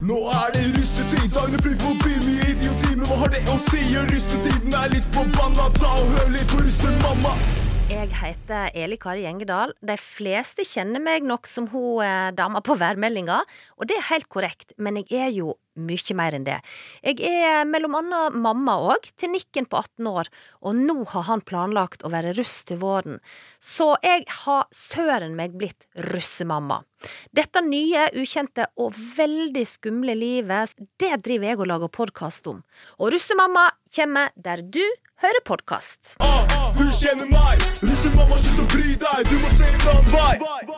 Nå er det russetid, dagene flyr forbi, mye idioti, men hva har det å si? Russetiden er litt forbanna, ta og hør litt på russemamma. Jeg heter Eli Kari Gjengedal. De fleste kjenner meg nok som hun eh, dama på værmeldinga, og det er helt korrekt, men jeg er jo mye mer enn det. Jeg er mellom annet mamma òg, til Nikken på 18 år, og nå har han planlagt å være russ til våren. Så jeg har søren meg blitt russemamma. Dette nye, ukjente og veldig skumle livet, det driver jeg og lager podkast om. Og Russemamma kommer der du hører podkast. Ah, du kjenner meg, russemamma, slutt å bry deg, du må se en annen vei.